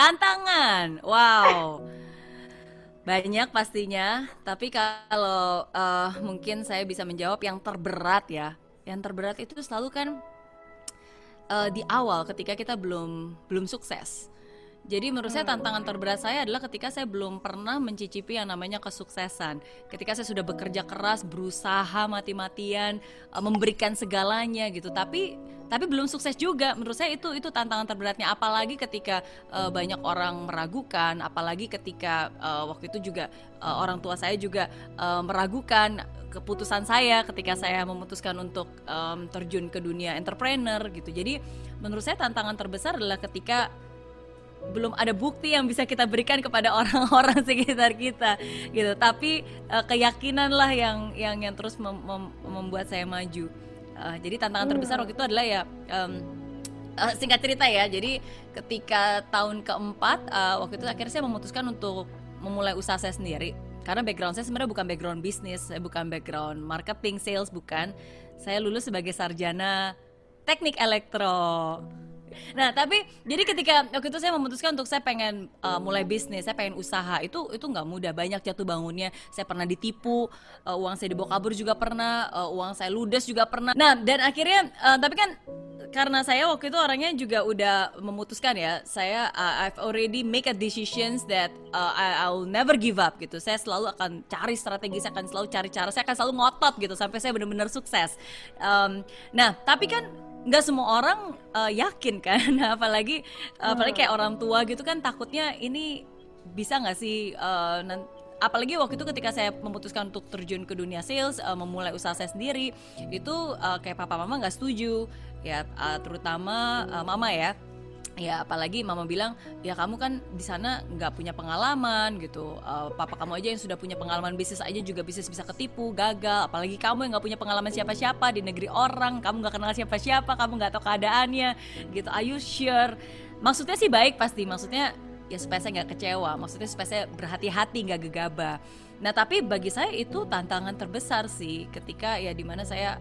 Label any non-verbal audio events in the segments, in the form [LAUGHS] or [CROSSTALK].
Tantangan, wow. Banyak pastinya, tapi kalau uh, mungkin saya bisa menjawab yang terberat ya. Yang terberat itu selalu kan uh, di awal ketika kita belum belum sukses. Jadi menurut saya tantangan terberat saya adalah ketika saya belum pernah mencicipi yang namanya kesuksesan. Ketika saya sudah bekerja keras, berusaha mati-matian, uh, memberikan segalanya gitu. Tapi tapi belum sukses juga. Menurut saya itu itu tantangan terberatnya. Apalagi ketika uh, banyak orang meragukan, apalagi ketika uh, waktu itu juga uh, orang tua saya juga uh, meragukan keputusan saya ketika saya memutuskan untuk um, terjun ke dunia entrepreneur gitu. Jadi menurut saya tantangan terbesar adalah ketika belum ada bukti yang bisa kita berikan kepada [LAUGHS] orang-orang sekitar kita gitu. Tapi uh, keyakinan lah yang yang yang terus mem mem membuat saya maju. Uh, jadi tantangan hmm. terbesar waktu itu adalah ya um, uh, singkat cerita ya. Jadi ketika tahun keempat uh, waktu itu akhirnya saya memutuskan untuk memulai usaha saya sendiri. Karena background saya sebenarnya bukan background bisnis bukan background marketing sales bukan. Saya lulus sebagai sarjana teknik elektro Nah, tapi jadi ketika waktu itu saya memutuskan untuk saya pengen uh, mulai bisnis, saya pengen usaha. Itu itu nggak mudah, banyak jatuh bangunnya. Saya pernah ditipu, uh, uang saya dibawa kabur juga pernah, uh, uang saya ludes juga pernah. Nah, dan akhirnya uh, tapi kan karena saya waktu itu orangnya juga udah memutuskan ya saya uh, I've already make a decisions that uh, I, I'll never give up gitu saya selalu akan cari strategi saya akan selalu cari cara saya akan selalu ngotot gitu sampai saya benar-benar sukses um, nah tapi kan nggak semua orang uh, yakin kan? [LAUGHS] Apalagi uh, apalagi kayak orang tua gitu kan takutnya ini bisa nggak sih uh, apalagi waktu itu ketika saya memutuskan untuk terjun ke dunia sales uh, memulai usaha saya sendiri itu uh, kayak papa mama nggak setuju. Ya uh, terutama uh, mama ya ya apalagi mama bilang ya kamu kan di sana nggak punya pengalaman gitu. Uh, papa kamu aja yang sudah punya pengalaman bisnis aja juga bisnis bisa ketipu gagal. Apalagi kamu yang nggak punya pengalaman siapa-siapa di negeri orang. Kamu nggak kenal siapa-siapa kamu nggak tahu keadaannya gitu. Are you sure? Maksudnya sih baik pasti. Maksudnya ya supaya saya nggak kecewa. Maksudnya supaya saya berhati-hati nggak gegabah. Nah tapi bagi saya itu tantangan terbesar sih ketika ya di mana saya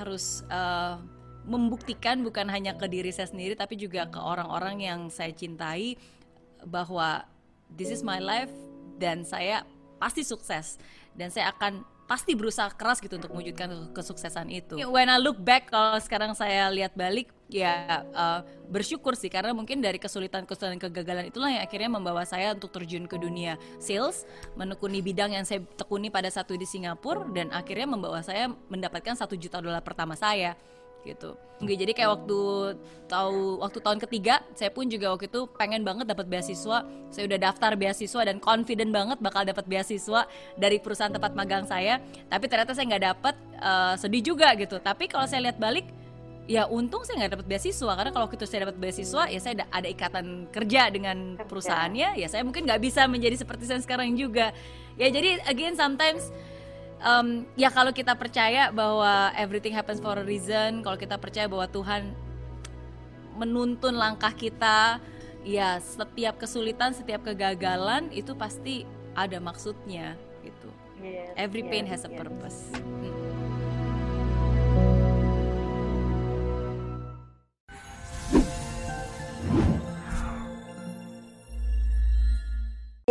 harus uh, membuktikan bukan hanya ke diri saya sendiri tapi juga ke orang-orang yang saya cintai bahwa this is my life dan saya pasti sukses. Dan saya akan pasti berusaha keras gitu untuk mewujudkan kesuksesan itu. When I look back kalau sekarang saya lihat balik ya uh, bersyukur sih. Karena mungkin dari kesulitan-kesulitan kegagalan itulah yang akhirnya membawa saya untuk terjun ke dunia sales, menekuni bidang yang saya tekuni pada satu di Singapura dan akhirnya membawa saya mendapatkan satu juta dolar pertama saya gitu. Jadi kayak waktu tahu waktu tahun ketiga, saya pun juga waktu itu pengen banget dapat beasiswa. Saya udah daftar beasiswa dan confident banget bakal dapat beasiswa dari perusahaan tempat magang saya. Tapi ternyata saya nggak dapat, uh, sedih juga gitu. Tapi kalau saya lihat balik, ya untung saya nggak dapat beasiswa karena kalau itu saya dapat beasiswa ya saya ada, ada ikatan kerja dengan perusahaannya ya saya mungkin nggak bisa menjadi seperti saya sekarang juga ya jadi again sometimes um, ya kalau kita percaya bahwa everything happens for a reason, kalau kita percaya bahwa Tuhan menuntun langkah kita, ya setiap kesulitan, setiap kegagalan itu pasti ada maksudnya gitu. Yes, Every pain yes, has a yes. purpose. Hmm.